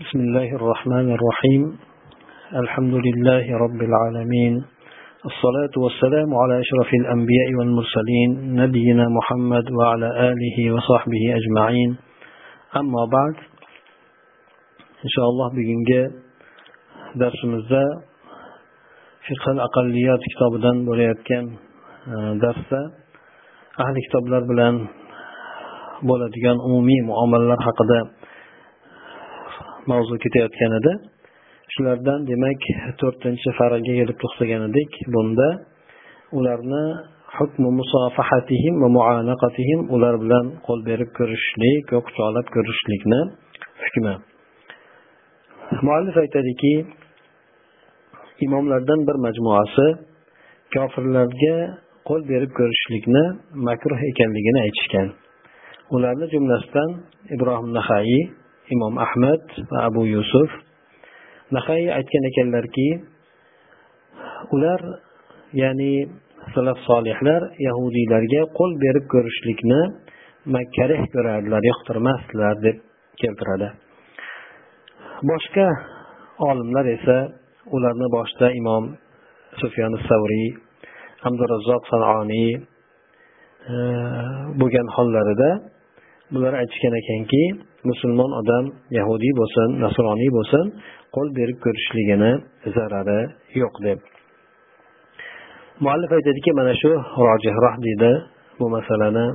بسم الله الرحمن الرحيم. الحمد لله رب العالمين. الصلاة والسلام على أشرف الأنبياء والمرسلين نبينا محمد وعلى آله وصحبه أجمعين. أما بعد إن شاء الله بجنجة درس مزا فقه الأقليات كتابا bo'layotgan darsda ahli kitoblar bilan bo'ladigan umumiy muomalalar haqida mavzu ketayotgan edi shulardan demak to'rtinchi farqga kelib to'xtagan edik bunda ularni hukmu musofahatihim va muanaqatihim ular bilan qo'l berib ko'rishishlik va quchoqlab ko'rishishlikni hukmi. Muallif aytadiki imomlardan bir majmuasi kofirlarga qo'l berib ko'rishishlikni makruh ekanligini aytishgan. Ularni jumlasidan ibrohim nahaiy imom ahmad va abu yusuf. Nahay aytgan ekanlarki ular ya'ni salaf solihlar yahudiylarga qo'l berib ko'rishlikni karih ko'rardilar yoqtirmasdilar deb keltiradi. Boshqa olimlar esa ularni boshida imom sufyon savriy abdurazzoq sanoniy e, bo'lgan hollarida bular aytishgan ekanki musulmon odam yahudiy bo'lsin nasroniy bo'lsin qo'l berib ko'rishligini zarari yo'q deb. Muallif aytadiki mana shu rojihroh deydi bu masalani.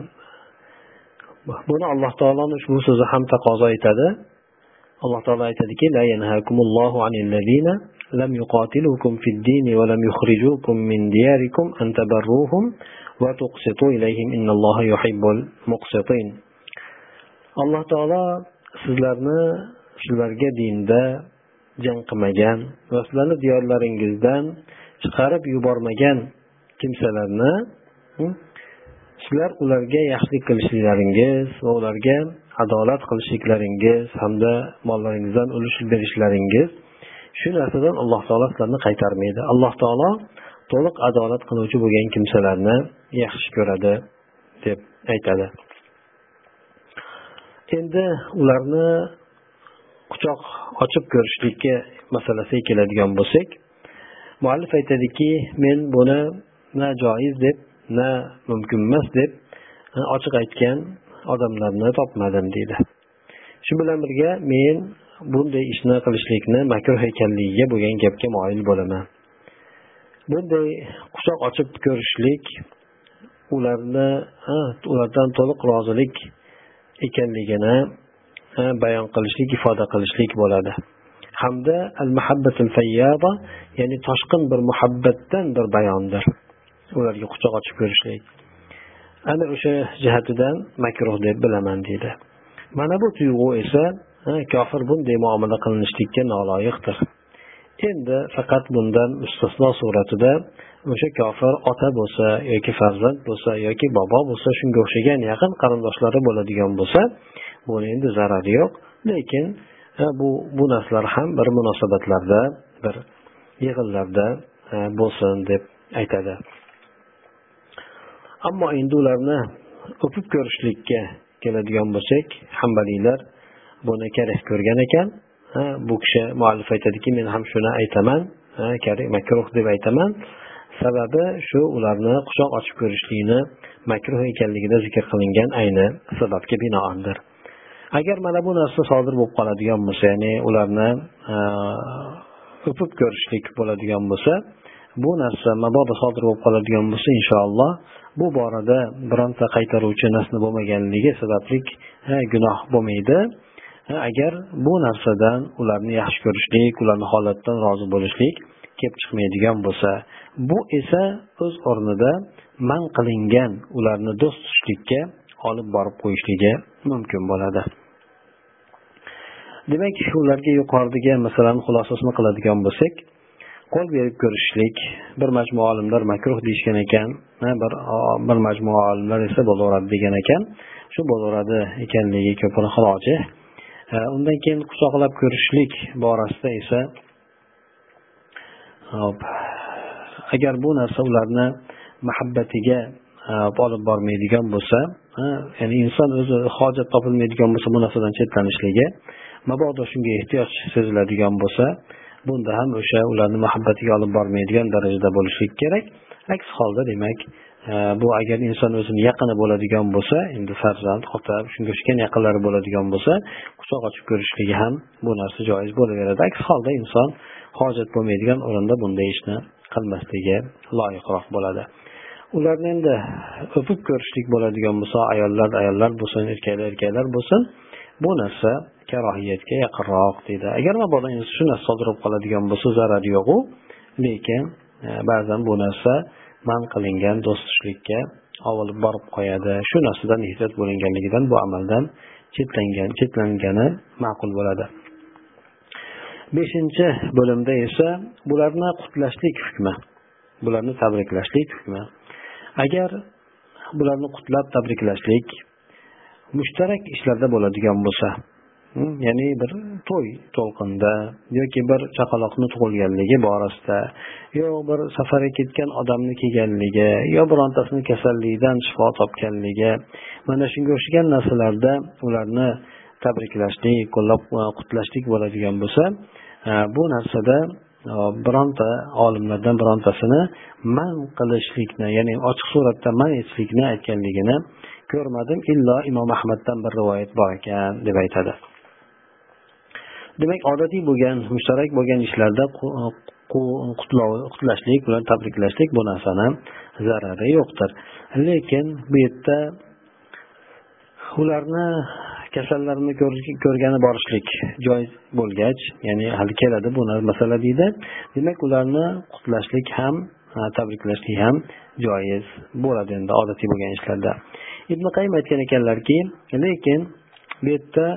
Buni alloh taoloni ushbu so'zi ham taqozo etadi. Alloh taolo aytadiki la yanhakumullohu anil ladina lam yuqatilukum fid dini va lam yukhrijukum min diyarikum an tabarruhum va tuqsitu ilayhim innalloha yuhibbul muqsitin. Alloh taolo sizlarni sizlarga dinda jang qilmagan va sizlarni diyorlaringizdan chiqarib yubormagan kimsalarni sizlar ularga yaxshilik qilishliklaringiz va ularga adolat qilishliklaringiz hamda mollaringizdan ulush berishlaringiz shu narsadan alloh taolo sizlarni qaytarmaydi. Alloh taolo to'liq adolat qiluvchi bo'lgan kimsalarni yaxshi ko'radi deb aytadi. Endi ularni quchoq ochib ko'rishlikka masalasiga keladigan bo'lsak muallif aytadiki men buni na joiz deb na mumkin emas deb e, ochiq aytgan odamlarni topmadim deydi. Shu bilan birga men bunday ishni qilishlikni makruh ekanligiga bo'lgan gapga moyil bo'laman bunday quchoq ochib ko'rishlik ularni e, ulardan to'liq rozilik ekanligini bayon qilishlik ifoda qilishlik bo'ladi. Hamda al muhabbatul fayyaba ya'ni toshqin bir muhabbatdan bir bayondir. Ularga quchoq ochib ko'rishlik. Ana o'sha jihatidan makruh deb bilaman deydi. Mana bu tuyg'u esa kofir bunday muomala qilinishlikka noloyiqdir. Endi faqat bundan mustasno suratida o'sha kofir ota bo'lsa yoki farzand bo'lsa yoki bobo bo'lsa shunga o'xshagan yaqin qarindoshlari bo'ladigan bo'lsa buni endi zarari yo'q. Lekin e, bu bu narsalar ham bir munosabatlarda bir yig'inlarda e, bo'lsin deb aytadi. Ammo endi ularni o'pib ko'rishlikka keladigan bo'lsak hambaliylar buni karih ko'rgan ekan. Bu kishi muallif aytadiki men ham shuni aytaman makruh deb aytaman. Sababi shu ularni quchoq ochib ko'rishlikni makruh ekanligida zikr qilingan ayni sababga binoandir. Agar mana bu narsa sodir bo'lib qoladigan bo'lsa ya'ni ularni o'pib ko'rishlik bo'ladigan bo'lsa bu narsa mabodo sodir bo'lib qoladigan bo'lsa inshaalloh bu borada bironta qaytaruvchi nasni bo'lmaganligi sababli gunoh bo'lmaydi. Agar bu narsadan ularni yaxshi ko'rishlik ularni holatidan rozi bo'lishlik kelib chiqmaydigan bo'lsa bu esa o'z o'rnida man qilingan ularni do'st tutishlikka olib borib qo'yishligi mumkin bo'ladi. Demak ularga yuqoridagi masalani xulosasini qiladigan bo'lsak qo'l berib ko'rishlik bir majmua olimlar makruh deyishgan ekan bir bir majmua olimlar esa bo'laveradi degan ekan shu bo'laveradi ekanligi ko'proq rojih undan keyin quchoqlab ko'rishlik borasida esa hop agar bu narsa ularni muhabbatiga e, olib bormaydigan bo'lsa e, ya'ni inson o'zi hojat topilmaydigan bo'lsa bu narsadan chetlanishligi mabodo shunga ehtiyoj seziladigan bo'lsa bunda ham o'sha ularni muhabbatiga olib bormaydigan darajada bo'lishlik kerak. Aks holda demak bu agar inson o'zini yaqini bo'ladigan bo'lsa endi farzand ota shunga o'xshagan yaqinlari bo'ladigan bo'lsa quchoq ochib ko'rishligi ham bu narsa joiz bo'laveradi. Aks holda inson hojat bo'lmaydigan o'rinda bunday ishni qilmasligi loyiqroq bo'ladi. Ularni endi o'pib ko'rishlik bo'ladigan bo'lsa ayollar ayollar bo'lsin erkaklar erkaklar bo'lsin bu narsa karohiyatga yaqinroq deydi. Agar mabodo shu narsa sodir bo'lib qoladigan bo'lsa zarari yo'q u. Lekin e, ba'zan bu narsa man qilingan do'st tushlikka olib borib qo'yadi. Shu narsadan ehtiyot bo'linganligidan bu amaldan chetlangan chetlangani ma'qul bo'ladi. Beshinchi bo'limda esa bularni qutlashlik hukmi bularni tabriklashlik hukmi. Agar bularni qutlab tabriklashlik mushtarak ishlarda bo'ladigan bo'lsa ya'ni bir to'y to'lqinda yoki bir chaqaloqni tug'ilganligi borasida yo bir safarga ketgan odamni kelganligi yo birontasini kasallikdan shifo topganligi. Mana shunga o'xshagan narsalarda ularni tabriklashlik qo'llab e, qutlashlik bo'ladigan bo'lsa e, bu narsada e, bironta olimlardan birontasini man qilishlikni ya'ni ochiq suratda man etishlikni aytganligini ko'rmadim. Illo imom ahmaddan bir rivoyat bor ekan deb aytadi. Demak odatiy bo'lgan mushtarak bo'lgan ishlarda uh, qutlashlik bilan tabriklashlik bu narsani zarari yo'qdir. Lekin bu yerda ularni kasallarini ko'rgani borishlik joiz bo'lgach ya'ni hali keladi bu masala deydi. Demak ularni qutlashlik ham tabriklashlik ham joiz bo'ladi endi odatiy bo'lgan ishlarda. Ibn qayim aytgan ekanlarki lekin bu yerda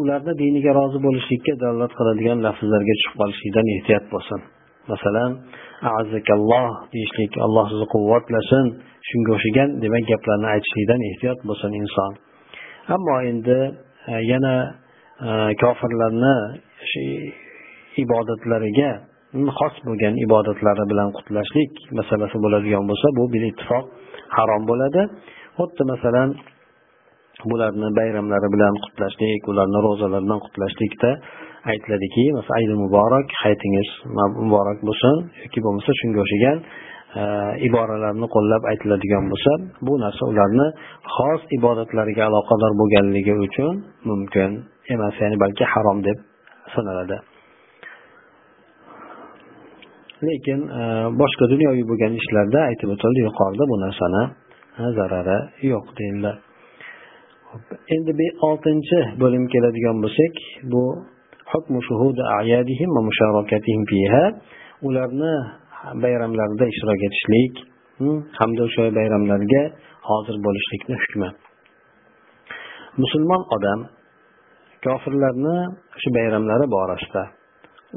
ularni diniga rozi bo'lishlikka dalolat qiladigan lafzlarga tushib qolishlikdan ehtiyot bo'lsin. Masalan azakalloh deyishlik alloh sizni quvvatlasin shunga o'xshagan demak gaplarni aytishlikdan ehtiyot bo'lsin inson. Ammo endi e, yana e, kofirlarni shu ibodatlariga xos bo'lgan ibodatlari bilan qutlashlik masalasi bo'ladigan bo'lsa bu bil ittifoq harom bo'ladi. Xuddi masalan bularni bayramlari bilan qutlashlik ularni ro'zalaridan qutlashlikda aytiladiki masalan aydi muborak hayitingiz muborak bo'lsin. Yoki bo'lmasa shunga o'xshagan e, iboralarni qo'llab aytiladigan bo'lsa bu narsa ularni xos ibodatlariga aloqador bo'lganligi uchun mumkin emas ya'ni balki harom deb sanaladi. Lekin e, boshqa dunyoviy bo'lgan ishlarda aytib o'tildi yuqorida bu narsani zarari yo'q deyildi. Endi oltinchi bo'lim keladigan bo'lsak bu ularni bayramlarida ishtirok etishlik hamda o'sha bayramlarga hozir bo'lishlikni hukmi. Musulmon odam kofirlarni shu bayramlari borasida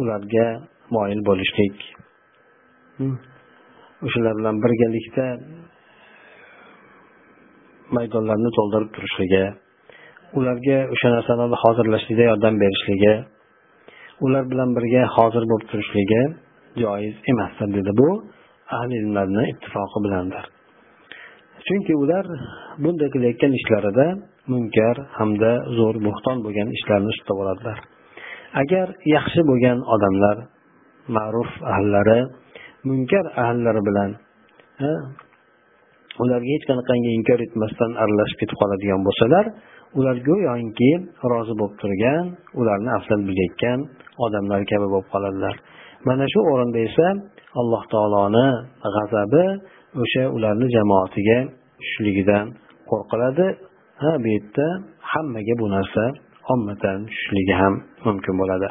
ularga moyil bo'lishlik o'shalar bilan birgalikda maydonlarni to'ldirib turishligi ularga o'sha narsalarni hozirlashlikda yordam berishligi ular bilan birga hozir bo'lib turishligi joiz emasdir dedi bu ahli ilmlarni ittifoqi bilandir. Chunki ular bunday qilayotgan ishlarida munkar hamda zo'r bo'xton bo'lgan ishlarni ustida boradilar agar yaxshi bo'lgan odamlar ma'ruf ahllari munkar ahllari bilan ularga hech qanaqangi inkor etmasdan aralashib ketib qoladigan bo'lsalar ular go'yoki rozi bo'lib turgan ularni afzal bilayotgan odamlar kabi bo'lib qoladilar. Mana shu o'rinda esa alloh taoloni g'azabi o'sha ularni jamoatiga tushishligidan qo'rqiladi. Ha bu yerda hammaga bu narsa ommatan tushishligi ham mumkin bo'ladi.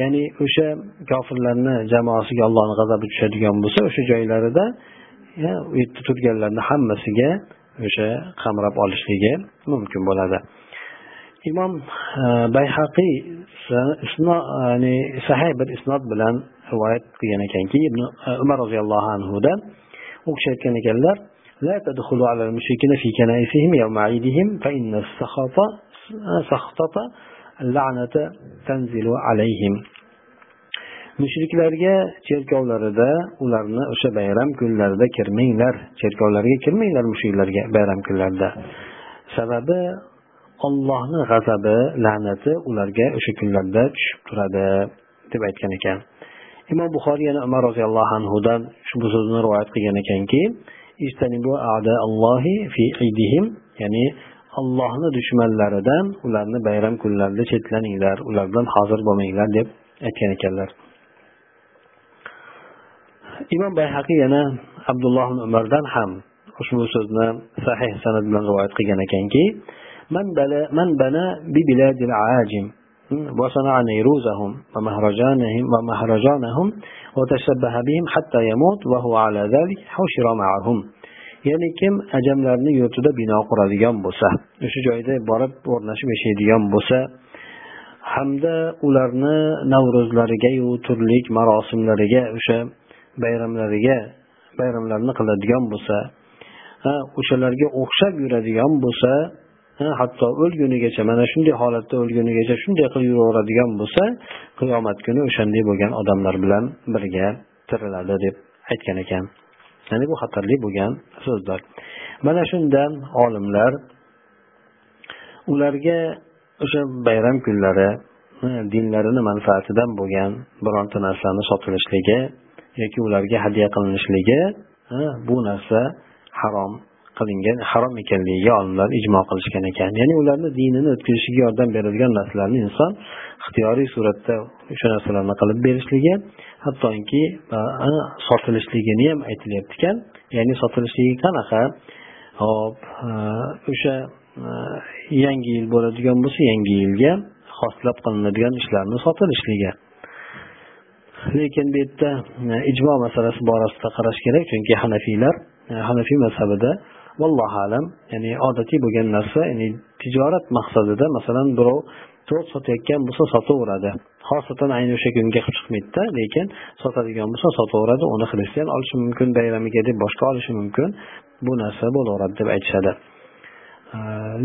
Ya'ni o'sha kofirlarni jamoasiga allohni g'azabi tushadigan bo'lsa o'sha joylarida u yerda turganlarni hammasiga o'sha qamrab olishligi mumkin bo'ladi imom e, bayhaqiy ya'ni sahih bir isnod bilan rivoyat qilgan ekanki ibn e, umar roziyallohu anhudan u kishi aytgan ekanlar لا تدخلوا على المشركين في كنائسهم يوم عيدهم فإن السخط سخطة اللعنة تنزل عليهم mushriklarga cherkovlarida ularni o'sha bayram kunlarida kirmanglar cherkovlarga kirmanglar mushriklarga bayram kunlarida. Sababi ollohni g'azabi la'nati ularga o'sha kunlarda tushib turadi deb aytgan ekan. Imom buxoriy yana umar roziyallohu anhudan ushbu so'zni rivoyat qilgan ekanki ya'ni allohni dushmanlaridan ularni bayram kunlarida chetlaninglar ulardan hozir bo'lmanglar deb aytgan ekanlar. imom bayhaqiy yana abdulloh ibn umardan ham ushbu so'zni sahih sanat bilan rivoyat qilgan ekanki من بنى ببلاد العاجم وصنع نيروزهم ومهرجانهم ومهرجانهم وتشبه بهم حتى يموت وهو على ذلك حشر معهم ya'ni kim ajamlarni yurtida bino quradigan bo'lsa o'sha joyda borib o'rnashib yashaydigan bo'lsa hamda ularni navro'zlarigayu turli marosimlariga o'sha bayramlariga bayramlarni qiladigan bo'lsa o'shalarga o'xshab yuradigan bo'lsa hatto o'lgunigacha mana shunday holatda o'lgunigacha shunday qilib yuraveradigan bo'lsa qiyomat kuni o'shanday bo'lgan odamlar bilan birga tiriladi deb aytgan ekan. Ya'ni bu xatarli bo'lgan so'zlar. Mana shundan olimlar ularga o'sha bayram kunlari dinlarini manfaatidan bo'lgan bironta narsani sotilishligi yoki ularga hadya qilinishligi bu narsa harom qilingan harom ekanligiga olimlar ijmo qilishgan ekan. Ya'ni ularni dinini o'tkazishiga yordam beradigan narsalarni inson ixtiyoriy suratda o'sha narsalarni qilib berishligi hattoki sotilishligini ham aytilyapti ekan ya'ni sotilishligi qanaqa? Hop o'sha yangi yil bo'ladigan bo'lsa yangi yilga xoslab qilinadigan ishlarni sotilishligi. Lekin bu yerda e, ijmo masalasi borasida qarash kerak chunki hanafiylar e, hanafiy mazhabida vallohu alam ya'ni odatiy bo'lgan narsa ya'ni tijorat maqsadida masalan birov to'rt sotayotgan bo'lsa sotaveradi. Xosatan ayni o'sha kunga qilib chiqmaydida lekin sotadigan bo'lsa sotaveradi uni xristian olishi mumkin bayramiga deb boshqa olishi mumkin bu narsa bo'laveradi deb aytishadi.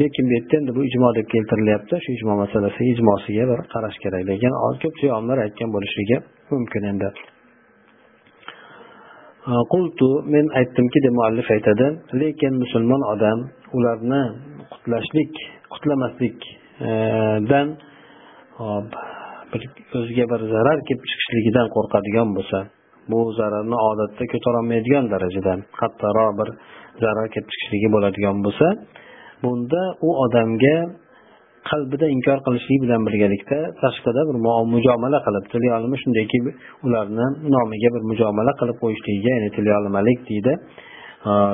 Lekin bu yerda endi bu ijmo deb keltirilyapti. Shu ijmo masalasi ijmosiga bir qarash kerak lekin ko'pchilik olimlar aytgan bo'lishligi mumkin endi. Qultu men aytdimki deb muallif aytadi lekin musulmon odam ularni qutlashlik qutlamaslikdan e, bir o'ziga bir zarar kelib chiqishligidan qo'rqadigan bo'lsa bu zararni odatda ko'tarolmaydigan darajada qattiqroq bir zarar kelib chiqishligi bo'ladigan bo'lsa bunda u odamga qalbida inkor qilishlik bilan birgalikda tashqida bir mujomala qilib tili shundayki ularni nomiga bir mujomala qilib qo'yishligiga ya'ni tilyolimalik deydi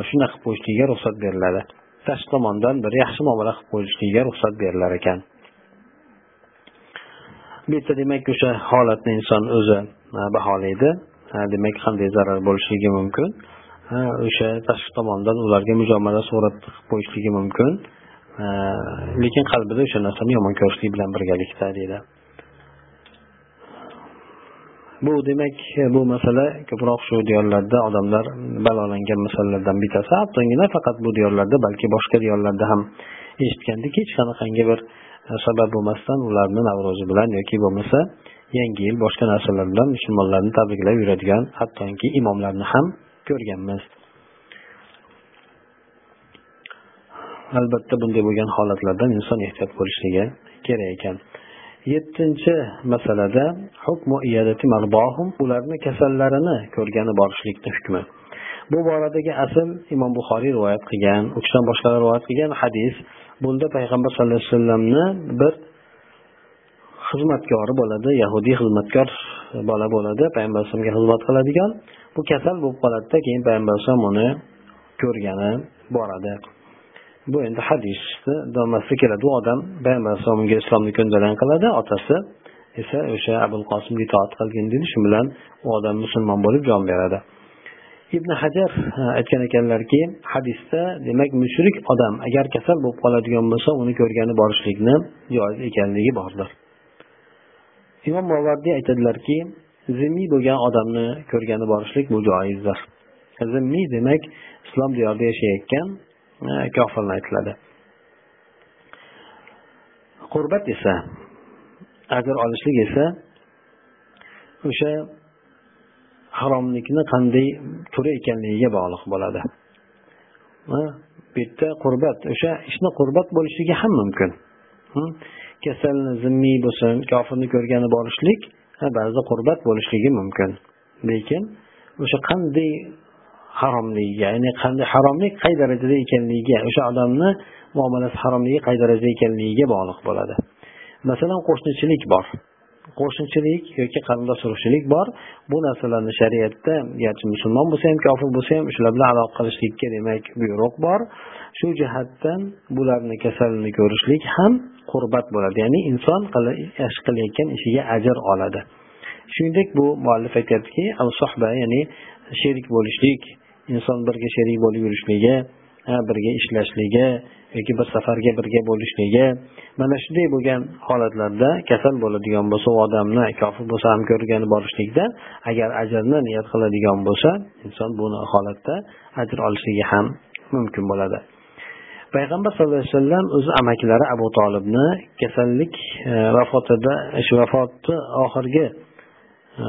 shunaqa qilib qo'yishligiga ruxsat beriladi. Tashqi tomondan bir yaxshi muomala qilib qo'yishligiga ruxsat berilar ekan. Bu yerda demak o'sha holatni inson o'zi baholaydi. Demak qanday zarar bo'lishligi mumkin? O'sha tashqi tomondan ularga mujomala surat qilib qo'yishligi mumkin. Lekin qalbida o'sha narsani yomon ko'rishlik bilan birgalikda deydi. Bu demak bu masala ko'proq shu diyorlarda odamlar balolangan masalalardan bittasi. Hattoki nafaqat bu diyorlarda balki boshqa diyorlarda ham eshitgandik. Hech qanaqangi bir sabab bo'lmasdan ularni navro'zi bilan yoki bo'lmasa yangi yil boshqa narsalar bilan musulmonlarni tabriklab yuradigan hattoki imomlarni ham ko'rganmiz. Albatta bunday bo'lgan holatlardan inson ehtiyot bo'lishligi kerak ekan. Yettinchi masalada ularni kasallarini ko'rgani borishlikni hukmi. Bu boradagi asl imom buxoriy rivoyat qilgan u kishidan boshqalar rivoyat qilgan hadis. Bunda payg'ambar sallallohu alayhi vasallamni bir xizmatkori bo'ladi yahudiy xizmatkor bola bo'ladi payg'ambar alayhisalomga xizmat qiladigan. Bu kasal bo'lib qoladida keyin payg'ambar alayhisalom uni ko'rgani boradi bu endi hadisni damasida keladi. U odam payg'ambar alayhisalomga islomni ko'ndalang qiladi otasi esa o'sha abul qosimga itoat qilgin deydi shu bilan u odam musulmon bo'lib jon beradi. Ibn hajar e, aytgan ekanlarki hadisda demak mushrik odam agar kasal bo'lib qoladigan bo'lsa uni ko'rgani borishlikni joiz ekanligi bordir. Imom movardiy aytadilarki zimmiy bo'lgan odamni ko'rgani borishlik bu joizdir. Zimmiy demak islom diyorida yashayotgan e, kofirni aytiladi. Qurbat esa ajr olishlik esa o'sha haromlikni qanday turi ekanligiga bog'liq bo'ladi. E, bu yerda qurbat o'sha ishni qurbat bo'lishligi ham mumkin. Kasalni zimmiy bo'lsin kofirni ko'rgani borishlik ba'zida qurbat bo'lishligi mumkin. Lekin o'sha qanday haromligiga ya'ni qanday haromlik qay darajada ekanligiga o'sha odamni muomalasi haromligi qay darajada ekanligiga bog'liq bo'ladi. Masalan qo'shnichilik bor. Qo'shnichilik yoki qarindosh urug'chilik bor. Bu narsalarni shariatda garchi musulmon bo'lsa ham kofir bo'lsa ham shular bilan aloqa qilishlikka demak buyruq bor. Shu jihatdan bularni kasalini ko'rishlik ham qurbat bo'ladi. Ya'ni inson ish qilayotgan ishiga ajr oladi. Shuningdek bu muallif aytyaptiki ya'ni sherik bo'lishlik inson birga sherik bo'lib yurishligi birga ishlashligi yoki bir safarga birga bo'lishligi mana shunday bo'lgan holatlarda kasal bo'ladigan bo'lsa u odamni kofir bo'lsa ham ko'rgani borishlikda agar ajrni niyat qiladigan bo'lsa inson bu holatda ajr olishligi ham mumkin bo'ladi. Payg'ambar sallallohu alayhi vasallam o'zi amakilari abu tolibni kasallik e, vafotida shu vafoti oxirgi e,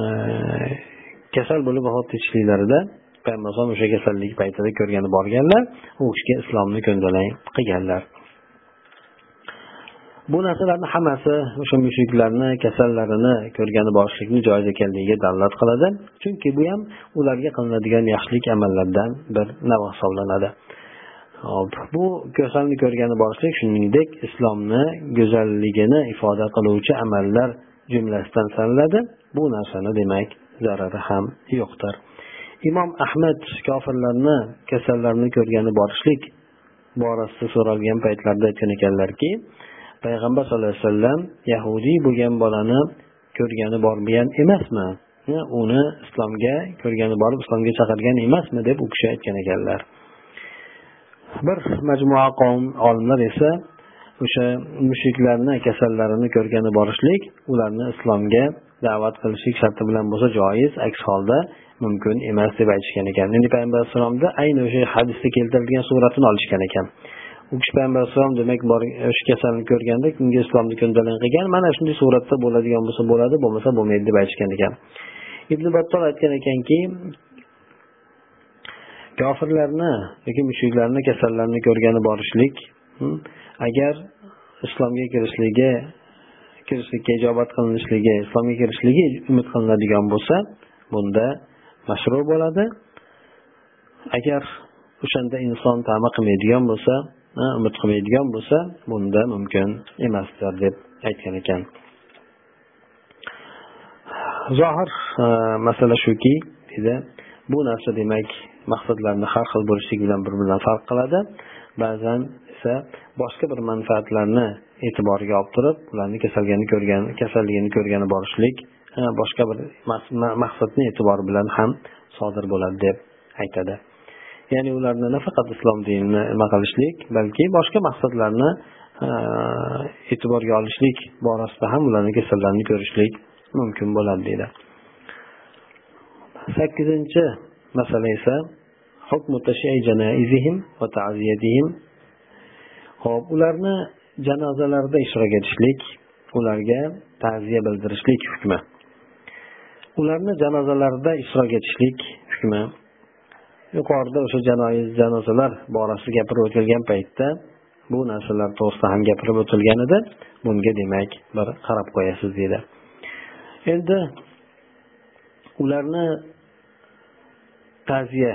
kasal bo'lib vafot etishliklarida payg'ambar alayhisalom o'sha kasallik paytida ko'rgani borganlar u kishiga islomni ko'ndalang qilganlar. Bu narsalarni hammasi o'sha mushuklarni kasallarini ko'rgani borishlikni joiz ekanligiga dalolat qiladi. Chunki bu ham ularga qilinadigan yaxshilik amallardan bir nav hisoblanadi. Hop. Bu go'zalni ko'rgani borishlik shuningdek islomni go'zalligini ifoda qiluvchi amallar jumlasidan sanaladi. Bu narsani demak zarari ham yo'qdir. Imom ahmad kofirlarni kasallarni ko'rgani borishlik borasida so'ralgan paytlarida aytgan ekanlarki payg'ambar sallallohu alayhi vasallam yahudiy bo'lgan bolani ko'rgani bormagan emasmi? Uni islomga ko'rgani borib islomga chaqirgan emasmi? deb u kishi aytgan ekanlar. Bir majmua qavm olimlar esa o'sha mushriklarni kasallarini ko'rgani borishlik ularni islomga da'vat qilishlik sharti bilan bo'lsa joiz aks holda mumkin emas deb aytishgan ekan. Endi payg'ambar alayhissalomni ayni o'sha hadisda keltirilgan suratini olishgan ekan. U kishi payg'ambar alayhissalom demak bor o'sha kasalni ko'rganda unga islomni ko'ndalang qilgan mana shunday suratda bo'ladigan bo'lsa bo'ladi bo'lmasa bo'lmaydi deb aytishgan ekan. Ibn battol aytgan ekanki kofirlarni yoki mushuklarni kasallarni ko'rgani borishlik agar islomga kirishligi kirishlikka ijobat qilinishligi islomga kirishligi umid qilinadigan bo'lsa bunda mashru bo'ladi. Agar o'shanda inson tama qilmaydigan bo'lsa umid qilmaydigan bo'lsa bunda mumkin emasdir deb aytgan ekan. Zohir e, masala shuki deydi bu narsa demak maqsadlarni har xil bo'lishligi bilan bir biridan farq qiladi. Ba'zan esa boshqa bir manfaatlarni e'tiboriga olib turib ularni kasalligini ko'rgan kasalligini ko'rgani borishlik boshqa bir maqsadni e'tibori bilan ham sodir bo'ladi deb aytadi. Ya'ni ularni nafaqat islom dinini nima qilishlik balki boshqa maqsadlarni e'tiborga olishlik borasida ham ularni kasallarni ko'rishlik mumkin bo'ladi deydi. Sakkizinchi masala esa ho'p ularni janozalarida ishtirok etishlik ularga ta'ziya bildirishlik hukmi. Ularni janozalarida ishtirok etishlik hukmi. Yuqorida o'sha janozalar borasida gapirib o'tilgan paytda bu narsalar to'g'risida ham gapirib o'tilgan edi. Bunga demak bir qarab qo'yasiz deydi. Endi ularni ta'ziya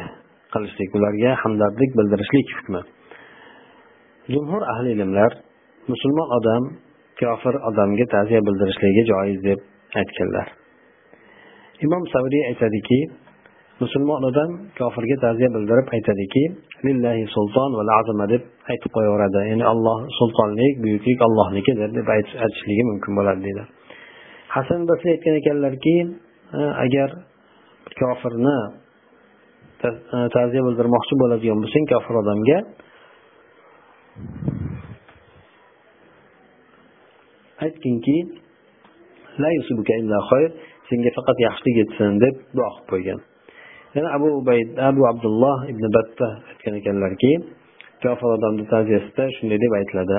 qilishlik ularga hamdardlik bildirishlik hukmi. Jumhur ahli ilmlar musulmon odam kofir odamga ta'ziya bildirishligi joiz deb aytganlar. Imom savriy aytadiki musulmon odam kofirga ta'ziya bildirib aytadiki lillahi sulton va azama deb aytib qo'yaveradi. Ya'ni alloh sultonlik buyuklik allohnikidir deb aytishligi mumkin bo'ladi deydi. Hasan basriy aytgan ekanlarki agar kofirni e, ta'ziya bildirmoqchi bo'ladigan bo'lsang kofir odamga aytginki senga faqat yaxshilik yetsin deb duo qilib qo'ygan. Yana abu ubayd abu abdulloh ibn batta aytgan ekanlarki kofir odamni ta'ziyasida shunday deb aytiladi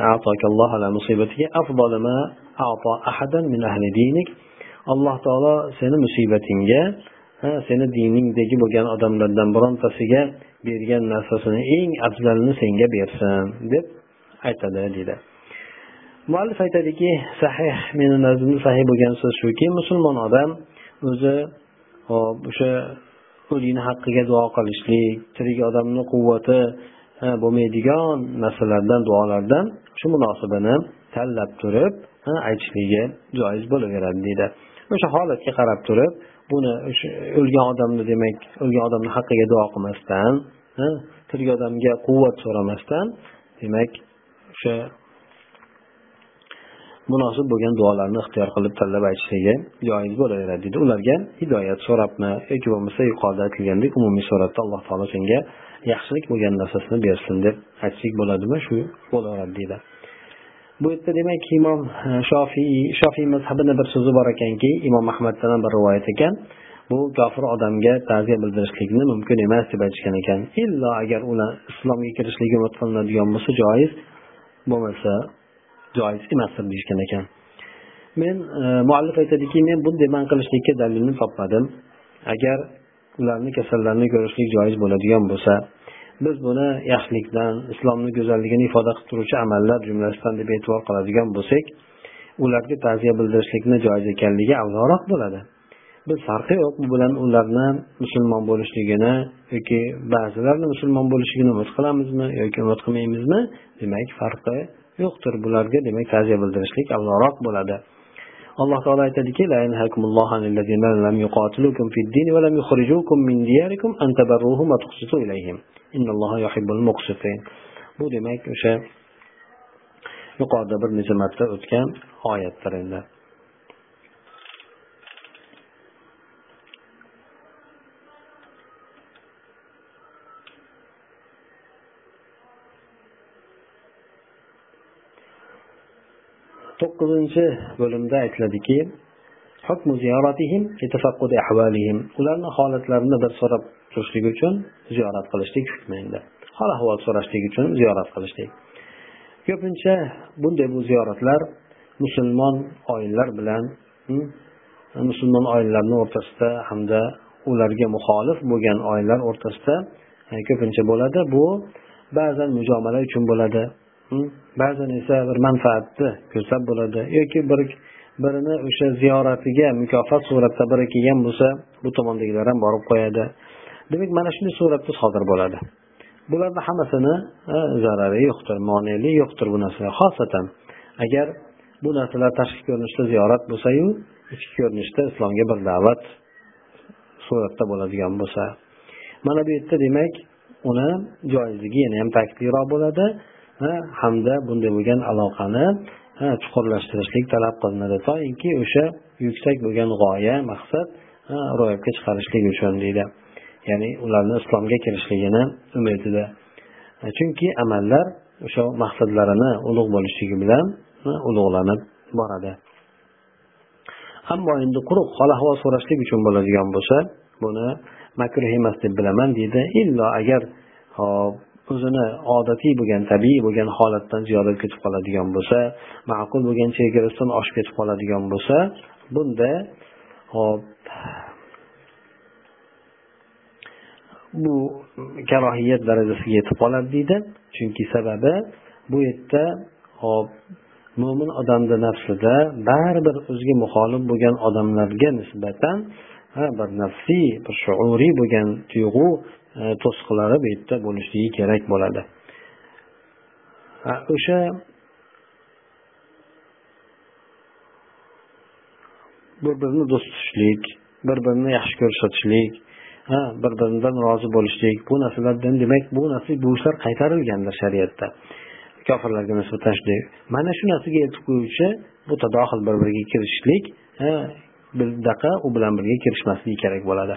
alloh taolo seni musibatingga seni diningdagi bo'lgan odamlardan birontasiga bergan narsasini eng afzalini senga bersin deb aytadi deydi. Muallif aytadiki sahih meni nazdimda sahih bo'lgan so'z shuki musulmon odam o'zi hop o'sha o'likni haqqiga duo qilishlik tirik odamni quvvati bo'lmaydigan narsalardan duolardan shu munosibini tanlab turib aytishligi joiz bo'laveradi deydi. O'sha holatga qarab turib buni o'lgan odamni demak o'lgan odamni haqqiga duo qilmasdan tirik odamga quvvat so'ramasdan demak o'sha munosib bo'lgan duolarni ixtiyor qilib tanlab aytishligi joiz bo'laveradi deydi ularga hidoyat so'rabmi yoki bo'lmasa yuqorida aytilgandek umumiy suratda alloh taolo senga yaxshilik bo'lgan narsasini bersin deb aytsak bo'ladimi? Shu bo'laveradi deydi bu yerda demak imom e, shofiy shofiy mazhabini bir so'zi bor ekanki imom ahmaddan bir rivoyat ekan. Bu kofir odamga ta'ziya bildirishlikni mumkin emas deb aytishgan ekan. Illo agar ular islomga kirishligi umid qilinadigan bo'lsa joiz bo'lmasa joiz emasdir deyishgan ekan. Men e, muallif aytadiki men bunday man qilishlikka dalilni topmadim. Agar ularni kasallarni ko'rishlik joiz bo'ladigan bo'lsa biz buni yaxshilikdan islomni go'zalligini ifoda qilib turuvchi amallar jumlasidan deb e'tibor qiladigan bo'lsak ularga ta'ziya bildirishlikni joiz ekanligi afzalroq bo'ladi. Biz farqi yo'q bu bilan ularni musulmon bo'lishligini yoki ba'zilarni musulmon bo'lishligini umid qilamizmi yoki umid qilmaymizmi? Demak farqi yo'qdir. Bularga demak ta'ziya bildirishlik afzalroq bo'ladi. Alloh taolo aytadiki bu demak o'sha yuqorida bir necha marta o'tgan oyatdir endi to'qqizinchi bo'limda ularni holatlarini bir so'rab turishlik uchun ziyorat qilishlik hukmi endi hol ahvol so'rashlik uchun ziyorat qilishlik. Ko'pincha bunday bu ziyoratlar musulmon oilalar bilan hmm, musulmon oilalarni o'rtasida hamda ularga muxolif bo'lgan oilalar o'rtasida e, ko'pincha bo'ladi. Bu ba'zan mujomala uchun bo'ladi. Hmm, ba'zan esa bir manfaatni ko'zlab bo'ladi yoki bir birini o'sha ziyoratiga mukofot suratda biri kelgan bo'lsa bu tomondagilar ham borib qo'yadi. Demak mana shunday suratda sodir bo'ladi. Bularni hammasini zarari yo'qdir moneli yo'qdir bu narsalar. Xosatan agar bu narsalar tashqi ko'rinishda ziyorat bo'lsayu ichki ko'rinishda islomga bir da'vat suratda bo'ladigan bo'lsa. Mana bu yerda demak uni joizligi yana ham ta'kidliroq bo'ladi hamda bunday bo'lgan aloqani chuqurlashtirishlik talab qilinadi. Toinki o'sha yuksak bo'lgan g'oya maqsad ro'yobga chiqarishlik uchun deydi. Ya'ni ularni islomga kirishligini umidida. Chunki amallar o'sha maqsadlarini ulug' bo'lishligi bilan ulug'lanib boradi. Ammo endi quruq hol ahvol so'rashlik uchun bo'ladigan bo'lsa buni makruh emas deb bilaman deydi. Illo agar hop o'zini odatiy bo'lgan tabiiy bo'lgan holatdan ziyoda ketib qoladigan bo'lsa ma'qul bo'lgan chegarasidan oshib ketib qoladigan bo'lsa bunda hop bu karohiyat darajasiga yetib qoladi deydi. Chunki sababi bu yerda hop mo'min odamni nafsida baribir o'ziga muxolif bo'lgan odamlarga nisbatan bir nafsiy bir shuuriy bo'lgan tuyg'u E, to'siqlari bu yerda bo'lishligi kerak bo'ladi. O'sha bir birini do'st tutishlik bir birini yaxshi ko'rsatishlik bir biridan rozi bo'lishlik bu narsalardan demak bu narsa bu ishlar qaytarilgandir shariatda. Kofirlarga nisbatan shunday mana shu narsaga eltib qo'yuvchi bu tadohil bir biriga kirishishlik bunaqa u bilan birga kirishmasligi kerak bo'ladi.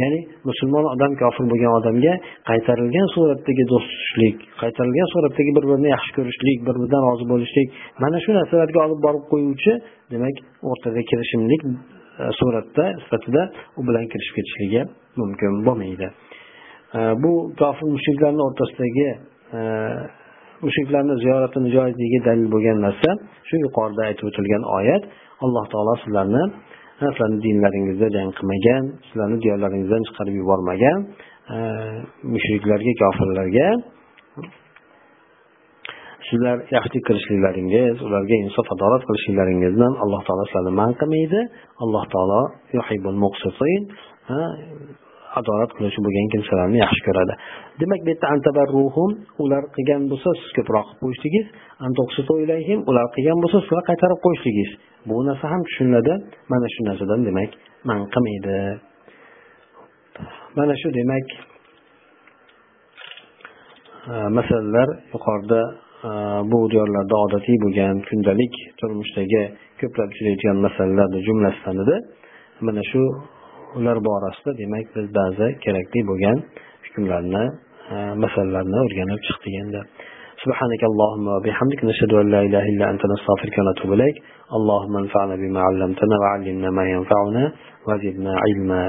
Ya'ni musulmon odam kofir bo'lgan odamga qaytarilgan suratdagi do'st tutishlik qaytarilgan suratdagi bir birini yaxshi ko'rishlik bir biridan rozi bo'lishlik mana shu narsalarga olib borib qo'yuvchi demak o'rtada kirishimlik e, suratda sifatida u bilan kirishib ketishligi mumkin bo'lmaydi. E, bu kofir mushriklarni o'rtasidagi e, mushriklarni ziyoratini joizligiga dalil bo'lgan narsa shu yuqorida aytib o'tilgan oyat alloh taolo sizlarni sizlarni dinlaringizda jang qilmagan sizlarni diyorlaringizdan chiqarib yubormagan e, sizlar yaxshilik qilishliklaringiz ularga insof adolat qilishliklaringizdan alloh taolo sizlarni man qilmaydi. Alloh taolo adolat qiluvchi bo'lgan kimsalarni yaxshi ko'radi. Demak bu yerda antabarruhum ular qilgan bo'lsa siz ko'proq qilib qo'yishligingiz ular qilgan bo'lsa sizlar qaytarib qo'yishligingiz bu narsa ham tushuniladi. Mana shu narsadan demak man qilmaydi. Mana shu demak e, masalalar yuqorida e, bu diyorlarda odatiy bo'lgan kundalik turmushdagi ko'plab uchraydigan masalalarni jumlasidan edi. Mana shu ular borasida demak biz ba'zi kerakli bo'lgan hukmlarni e, masalalarni o'rganib chiqdik endi سبحانك اللهم وبحمدك نشهد أن لا إله إلا أنت نستغفرك ونتوب إليك اللهم انفعنا بما علمتنا وعلمنا ما ينفعنا وزدنا علما